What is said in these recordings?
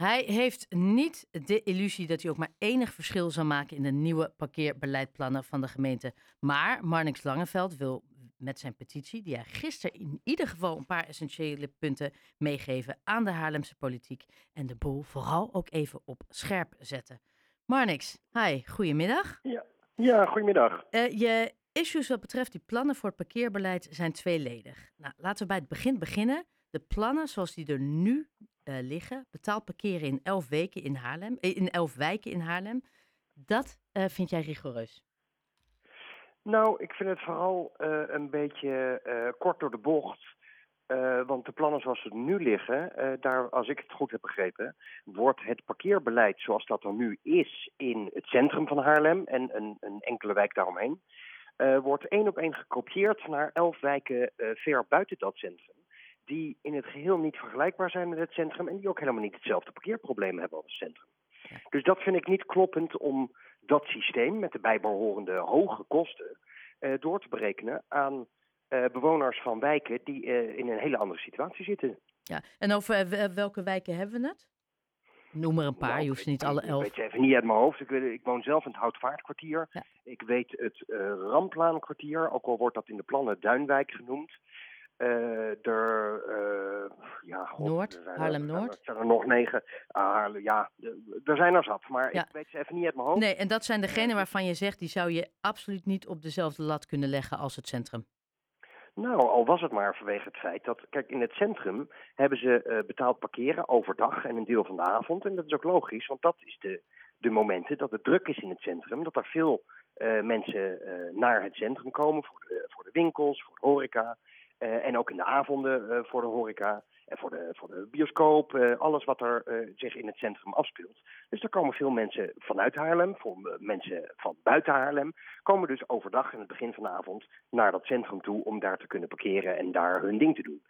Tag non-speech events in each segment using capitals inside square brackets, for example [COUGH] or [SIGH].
Hij heeft niet de illusie dat hij ook maar enig verschil zal maken in de nieuwe parkeerbeleidplannen van de gemeente. Maar Marnix Langeveld wil met zijn petitie, die hij gisteren in ieder geval een paar essentiële punten meegeven aan de Haarlemse politiek en de boel vooral ook even op scherp zetten. Marnix, hi, goedemiddag. Ja, ja goedemiddag. Uh, je issues wat betreft die plannen voor het parkeerbeleid zijn tweeledig. Nou, laten we bij het begin beginnen. De plannen zoals die er nu liggen, betaald parkeren in elf weken in Haarlem, eh, in elf wijken in Haarlem, dat uh, vind jij rigoureus? Nou, ik vind het vooral een beetje kort door de bocht. want de plannen zoals ze nu liggen, daar, als ik het goed heb begrepen, wordt het parkeerbeleid zoals dat er nu is in het centrum van Haarlem en een, een enkele wijk daaromheen, wordt één op één gekopieerd naar elf wijken ver buiten dat centrum die in het geheel niet vergelijkbaar zijn met het centrum en die ook helemaal niet hetzelfde parkeerprobleem hebben als het centrum. Dus dat vind ik niet kloppend om dat systeem met de bijbehorende hoge kosten uh, door te berekenen aan uh, bewoners van wijken die uh, in een hele andere situatie zitten. Ja, en over welke wijken hebben we het? Noem er een paar, nou, je hoeft ze niet alle elf. Ik weet even niet uit mijn hoofd. Ik, weet, ik woon zelf in het Houtvaartkwartier. Ja. Ik weet het Ramplaankwartier, ook al wordt dat in de plannen Duinwijk genoemd. Uh, er, uh, ja, God, Noord, Haarlem-Noord. Er zijn er nog negen. Uh, ja, er zijn er zat, maar ja. ik weet ze even niet uit mijn hoofd. Nee, en dat zijn degenen waarvan je zegt, die zou je absoluut niet op dezelfde lat kunnen leggen als het centrum. Nou, al was het maar vanwege het feit dat, kijk, in het centrum hebben ze betaald parkeren overdag en een deel van de avond. En dat is ook logisch, want dat is de, de momenten dat het druk is in het centrum. Dat er veel mensen naar het centrum komen voor de, voor de winkels, voor de horeca. Uh, en ook in de avonden uh, voor de horeca en voor de, voor de bioscoop. Uh, alles wat er zich in het centrum afspeelt. Dus daar komen veel mensen vanuit Haarlem, voor mensen van buiten Haarlem, komen dus overdag in het begin van de avond naar dat centrum toe om daar te kunnen parkeren en daar hun ding te doen.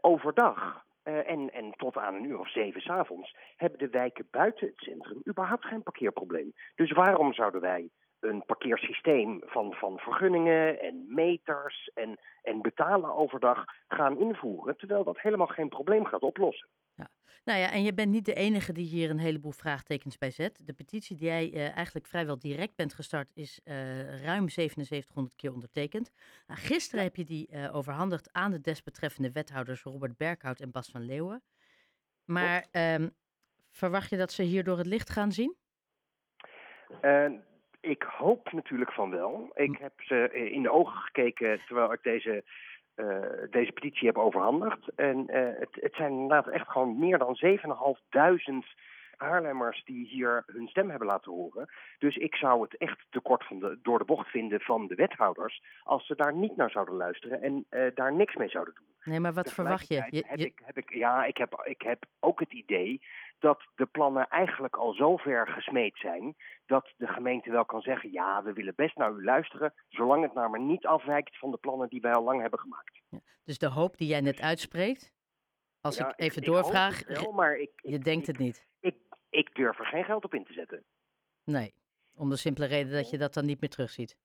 overdag en, en tot aan een uur of zeven s'avonds hebben de wijken buiten het centrum überhaupt geen parkeerprobleem. Dus waarom zouden wij een parkeersysteem van, van vergunningen en meters en, en betalen overdag gaan invoeren, terwijl dat helemaal geen probleem gaat oplossen. Ja. Nou ja, en je bent niet de enige die hier een heleboel vraagtekens bij zet. De petitie die jij uh, eigenlijk vrijwel direct bent gestart is uh, ruim 7700 keer ondertekend. Nou, gisteren heb je die uh, overhandigd aan de desbetreffende wethouders Robert Berghout en Bas van Leeuwen. Maar um, verwacht je dat ze hier door het licht gaan zien? Ik hoop natuurlijk van wel. Ik heb ze in de ogen gekeken terwijl ik deze, uh, deze petitie heb overhandigd. En uh, het, het zijn inderdaad echt gewoon meer dan 7.500 Haarlemmers die hier hun stem hebben laten horen. Dus ik zou het echt te kort van de, door de bocht vinden van de wethouders als ze daar niet naar zouden luisteren en uh, daar niks mee zouden doen. Nee, maar wat verwacht je? je, je... Heb ik, heb ik, ja, ik heb, ik heb ook het idee dat de plannen eigenlijk al zo ver gesmeed zijn dat de gemeente wel kan zeggen: ja, we willen best naar u luisteren, zolang het nou maar niet afwijkt van de plannen die wij al lang hebben gemaakt. Ja, dus de hoop die jij net uitspreekt, als ja, ik even ik, doorvraag, ik wel, maar ik, je denkt het niet. Ik, ik durf er geen geld op in te zetten. Nee, om de simpele reden dat je dat dan niet meer terugziet.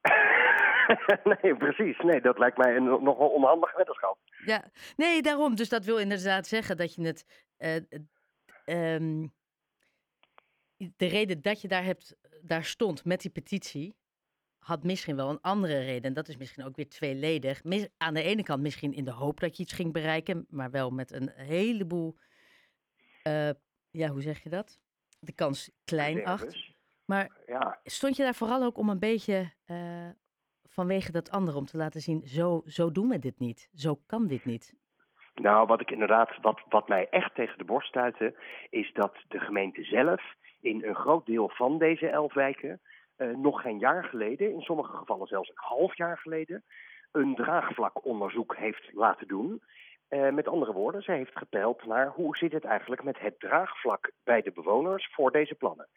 [LAUGHS] nee, precies. Nee, dat lijkt mij een nogal onhandig weddenschap. Ja, nee, daarom. Dus dat wil inderdaad zeggen dat je het. Uh, um, de reden dat je daar, hebt, daar stond met die petitie. had misschien wel een andere reden. En dat is misschien ook weer tweeledig. Aan de ene kant misschien in de hoop dat je iets ging bereiken. maar wel met een heleboel. Uh, ja, hoe zeg je dat? De kans klein acht. Maar ja. stond je daar vooral ook om een beetje uh, vanwege dat andere om te laten zien, zo, zo doen we dit niet. Zo kan dit niet. Nou, wat ik inderdaad, wat, wat mij echt tegen de borst stuitte, is dat de gemeente zelf in een groot deel van deze elf wijken uh, nog geen jaar geleden, in sommige gevallen zelfs een half jaar geleden, een draagvlakonderzoek heeft laten doen. Uh, met andere woorden, zij heeft gepeild naar hoe zit het eigenlijk met het draagvlak bij de bewoners voor deze plannen.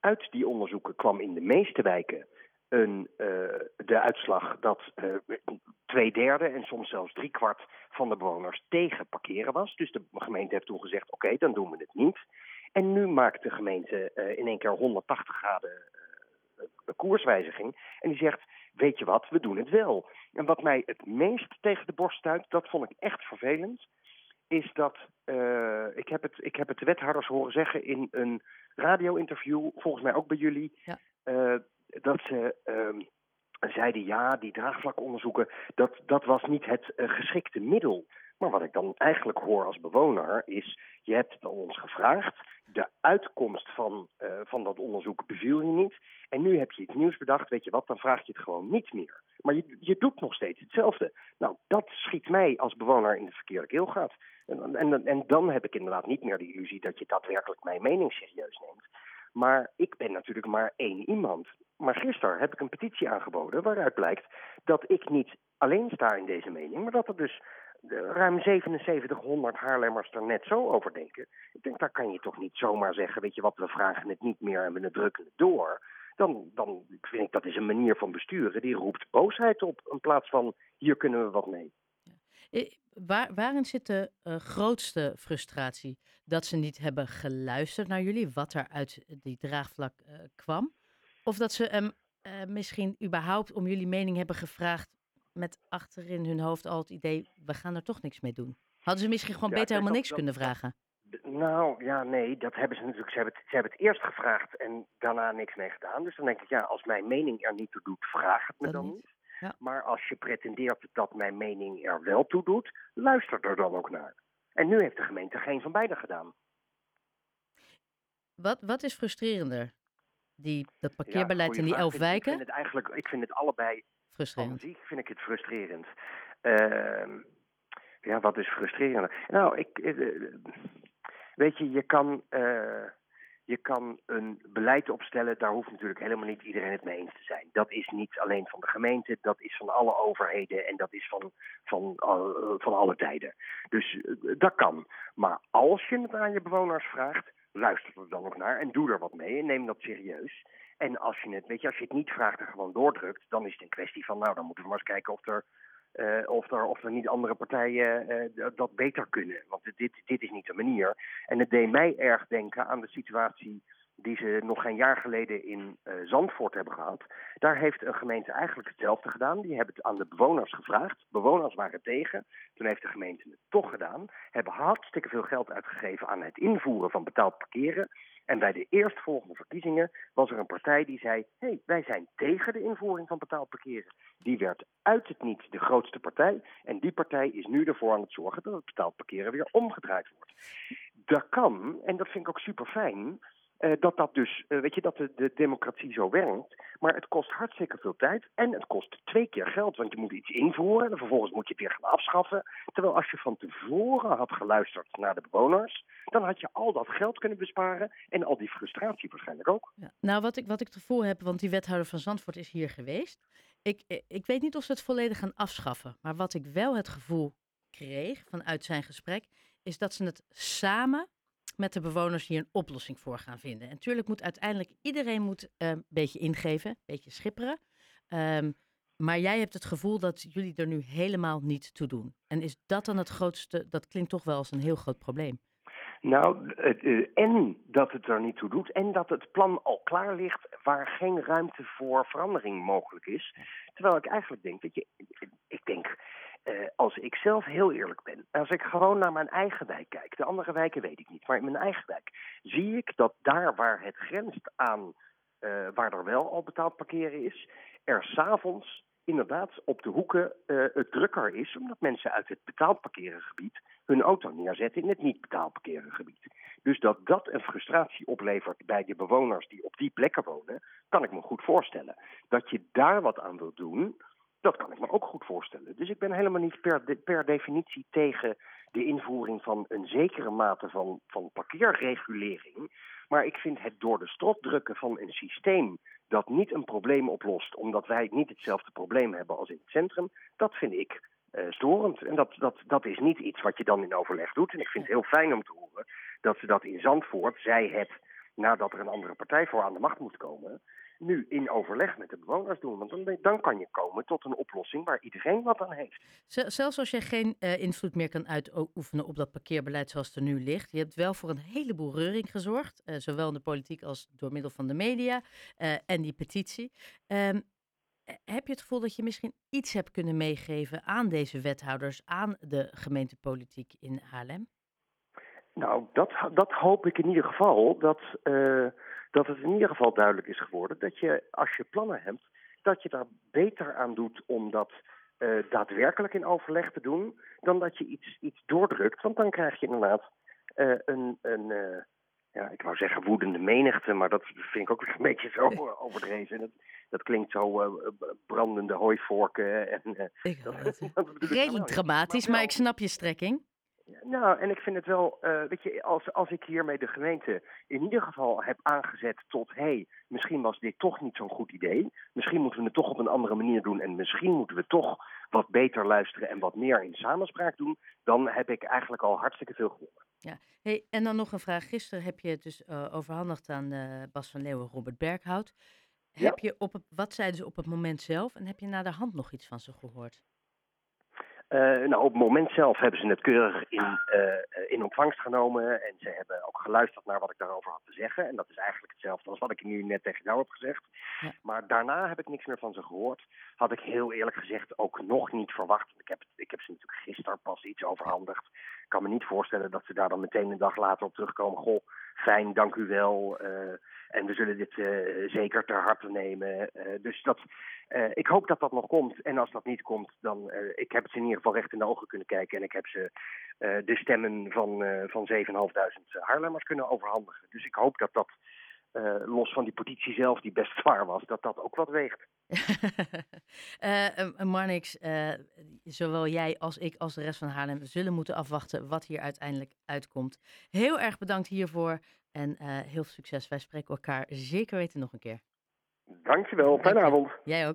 Uit die onderzoeken kwam in de meeste wijken een, uh, de uitslag dat uh, twee derde en soms zelfs drie kwart van de bewoners tegen parkeren was. Dus de gemeente heeft toen gezegd: oké, okay, dan doen we het niet. En nu maakt de gemeente uh, in één keer 180 graden koerswijziging. En die zegt: weet je wat, we doen het wel. En wat mij het meest tegen de borst stuit, dat vond ik echt vervelend, is dat ik, heb het, ik heb het de wethouders horen zeggen in een radio-interview, volgens mij ook bij jullie, ja. uh, dat ze uh, zeiden ja, die draagvlakonderzoeken, dat, dat was niet het uh, geschikte middel. Maar wat ik dan eigenlijk hoor als bewoner is, je hebt het ons gevraagd, de uitkomst van, van dat onderzoek beviel je niet. En nu heb je iets nieuws bedacht, weet je wat, dan vraag je het gewoon niet meer. Maar je, je doet nog steeds hetzelfde. Nou, dat schiet mij als bewoner in de verkeerde keelgaat. En, en, en dan heb ik inderdaad niet meer de illusie dat je daadwerkelijk mijn mening serieus neemt. Maar ik ben natuurlijk maar één iemand. Maar gisteren heb ik een petitie aangeboden waaruit blijkt dat ik niet alleen sta in deze mening, maar dat er dus ruim 7700 Haarlemmers er net zo over denken. Ik denk, daar kan je toch niet zomaar zeggen, weet je wat, we vragen het niet meer en we drukken het door dan, dan vind ik dat is een manier van besturen die roept boosheid op in plaats van hier kunnen we wat mee. Waar, waarin zit de uh, grootste frustratie? Dat ze niet hebben geluisterd naar jullie, wat er uit die draagvlak uh, kwam? Of dat ze um, uh, misschien überhaupt om jullie mening hebben gevraagd met achterin hun hoofd al het idee, we gaan er toch niks mee doen? Hadden ze misschien gewoon ja, beter helemaal niks dat, kunnen vragen? Nou, ja, nee, dat hebben ze natuurlijk. Ze hebben, het, ze hebben het eerst gevraagd en daarna niks mee gedaan. Dus dan denk ik, ja, als mijn mening er niet toe doet, vraag het me dan niet. Ja. Maar als je pretendeert dat mijn mening er wel toe doet, luister er dan ook naar. En nu heeft de gemeente geen van beide gedaan. Wat, wat is frustrerender? Die, dat parkeerbeleid in die elf wijken? Ik vind het eigenlijk, ik vind het allebei frustrerend. Muziek vind ik het frustrerend. Uh, ja, wat is frustrerender? Nou, ik, uh, Weet je, je kan, uh, je kan een beleid opstellen, daar hoeft natuurlijk helemaal niet iedereen het mee eens te zijn. Dat is niet alleen van de gemeente, dat is van alle overheden en dat is van, van, uh, van alle tijden. Dus uh, dat kan. Maar als je het aan je bewoners vraagt, luister er dan ook naar en doe er wat mee en neem dat serieus. En als je het, weet je, als je het niet vraagt en gewoon doordrukt, dan is het een kwestie van, nou, dan moeten we maar eens kijken of er uh, of, er, of er niet andere partijen uh, dat beter kunnen. Want dit, dit is niet de manier. En het deed mij erg denken aan de situatie die ze nog geen jaar geleden in uh, Zandvoort hebben gehad. Daar heeft een gemeente eigenlijk hetzelfde gedaan. Die hebben het aan de bewoners gevraagd. Bewoners waren tegen. Toen heeft de gemeente het toch gedaan. Hebben hartstikke veel geld uitgegeven aan het invoeren van betaald parkeren. En bij de eerstvolgende verkiezingen was er een partij die zei: hé, hey, wij zijn tegen de invoering van betaald parkeren. Die werd uit het niet de grootste partij. En die partij is nu ervoor aan het zorgen dat het betaald parkeren weer omgedraaid wordt. Dat kan, en dat vind ik ook super fijn. Uh, dat dat dus, uh, weet je, dat de, de, democratie zo werkt. Maar het kost hartstikke veel tijd en het kost twee keer geld. Want je moet iets invoeren en vervolgens moet je het weer gaan afschaffen. Terwijl als je van tevoren had geluisterd naar de bewoners, dan had je al dat geld kunnen besparen en al die frustratie waarschijnlijk ook. Ja. Nou, wat ik, wat ik het gevoel heb, want die wethouder van Zandvoort is hier geweest. Ik, eh, ik weet niet of ze het volledig gaan afschaffen. Maar wat ik wel het gevoel kreeg vanuit zijn gesprek, is dat ze het samen met de bewoners hier een oplossing voor gaan vinden. En natuurlijk moet uiteindelijk iedereen moet, een beetje ingeven, een beetje schipperen. Um, maar jij hebt het gevoel dat jullie er nu helemaal niet toe doen. En is dat dan het grootste, dat klinkt toch wel als een heel groot probleem. Nou, uh, en dat het er niet toe doet en dat het plan al klaar ligt waar geen ruimte voor verandering mogelijk is. Terwijl ik eigenlijk denk, weet je, ik denk, uh, als ik zelf heel eerlijk ben, als ik gewoon naar mijn eigen wijk kijk, de andere wijken weet ik niet, maar in mijn eigen wijk zie ik dat daar waar het grenst aan uh, waar er wel al betaald parkeren is, er s'avonds inderdaad op de hoeken uh, het drukker is, omdat mensen uit het betaald parkerengebied hun auto neerzetten in het niet betaald parkerengebied. Dus dat dat een frustratie oplevert bij de bewoners die op die plekken wonen, kan ik me goed voorstellen. Dat je daar wat aan wilt doen, dat kan ik me ook goed voorstellen. Dus ik ben helemaal niet per, per definitie tegen de invoering van een zekere mate van, van parkeerregulering. Maar ik vind het door de strot drukken van een systeem dat niet een probleem oplost, omdat wij niet hetzelfde probleem hebben als in het centrum, dat vind ik uh, storend. En dat, dat, dat is niet iets wat je dan in overleg doet. En ik vind het heel fijn om te horen dat ze dat in Zandvoort, zij het, nadat er een andere partij voor aan de macht moet komen, nu in overleg met de bewoners doen. Want dan, dan kan je komen tot een oplossing waar iedereen wat aan heeft. Zelfs als je geen uh, invloed meer kan uitoefenen op dat parkeerbeleid zoals het er nu ligt. Je hebt wel voor een heleboel reuring gezorgd. Uh, zowel in de politiek als door middel van de media uh, en die petitie. Um, Eh, Heb je het gevoel dat je misschien iets hebt kunnen meegeven aan deze wethouders, aan de gemeentepolitiek in Haarlem? Nou, dat, dat hoop ik in ieder geval. Dat, eh, dat het in ieder geval duidelijk is geworden dat je, als je plannen hebt, dat je daar beter aan doet om dat eh, daadwerkelijk in overleg te doen, dan dat je iets, iets doordrukt. Want dan krijg je inderdaad eh, een, een eh, ja, ik wou zeggen woedende menigte, maar dat vind ik ook een beetje zo [LAUGHS] overdreven. Dat, dat klinkt zo brandende hooivorken. En, Ik dat, [LAUGHS] dat nou Redelijk niet. dramatisch, wel- maar ik snap je strekking. Nou, en ik vind het wel, eh, weet je, als, als ik hiermee de gemeente in ieder geval heb aangezet tot, hé, hey, misschien was dit toch niet zo'n goed idee. Misschien moeten we het toch op een andere manier doen en misschien moeten we toch wat beter luisteren en wat meer in samenspraak doen. Dan heb ik eigenlijk al hartstikke veel gewonnen. Hey, en dan nog een vraag. Gisteren heb je het dus eh, overhandigd aan eh, Bas van Leeuwen, Robert Berghout. Ja. Heb je op het, wat zeiden ze op het moment zelf en heb je na de hand nog iets van ze gehoord? Eh, nou, op het moment zelf hebben ze het keurig in, eh, in ontvangst genomen. En ze hebben ook geluisterd naar wat ik daarover had te zeggen. En dat is eigenlijk hetzelfde als wat ik nu net tegen jou heb gezegd. Ja. Maar daarna heb ik niks meer van ze gehoord. Had ik heel eerlijk gezegd ook nog niet verwacht. Ik heb, ik heb ze natuurlijk gisteren pas iets overhandigd. Ik kan me niet voorstellen dat ze daar dan meteen een dag later op terugkomen. Goh, fijn, dank u wel. eh, en we zullen dit zeker ter harte nemen. Dus dat, eh, ik hoop dat dat nog komt. En als dat niet komt, dan eh, ik heb ze in ieder geval recht in de ogen kunnen kijken. En ik heb ze eh, de stemmen van, van 7.500 Haarlemmers kunnen overhandigen. Dus ik hoop dat dat, los van die petitie zelf, die best [LAUGHS] zwaar was, dat dat ook wat weegt. [LAUGHS] Marnix, zowel jij als ik als de rest van Haarlem zullen moeten afwachten wat hier uiteindelijk uitkomt. Heel erg bedankt hiervoor en heel veel succes. Wij spreken elkaar zeker weten nog een keer. Dankjewel, fijne avond. Jij ook.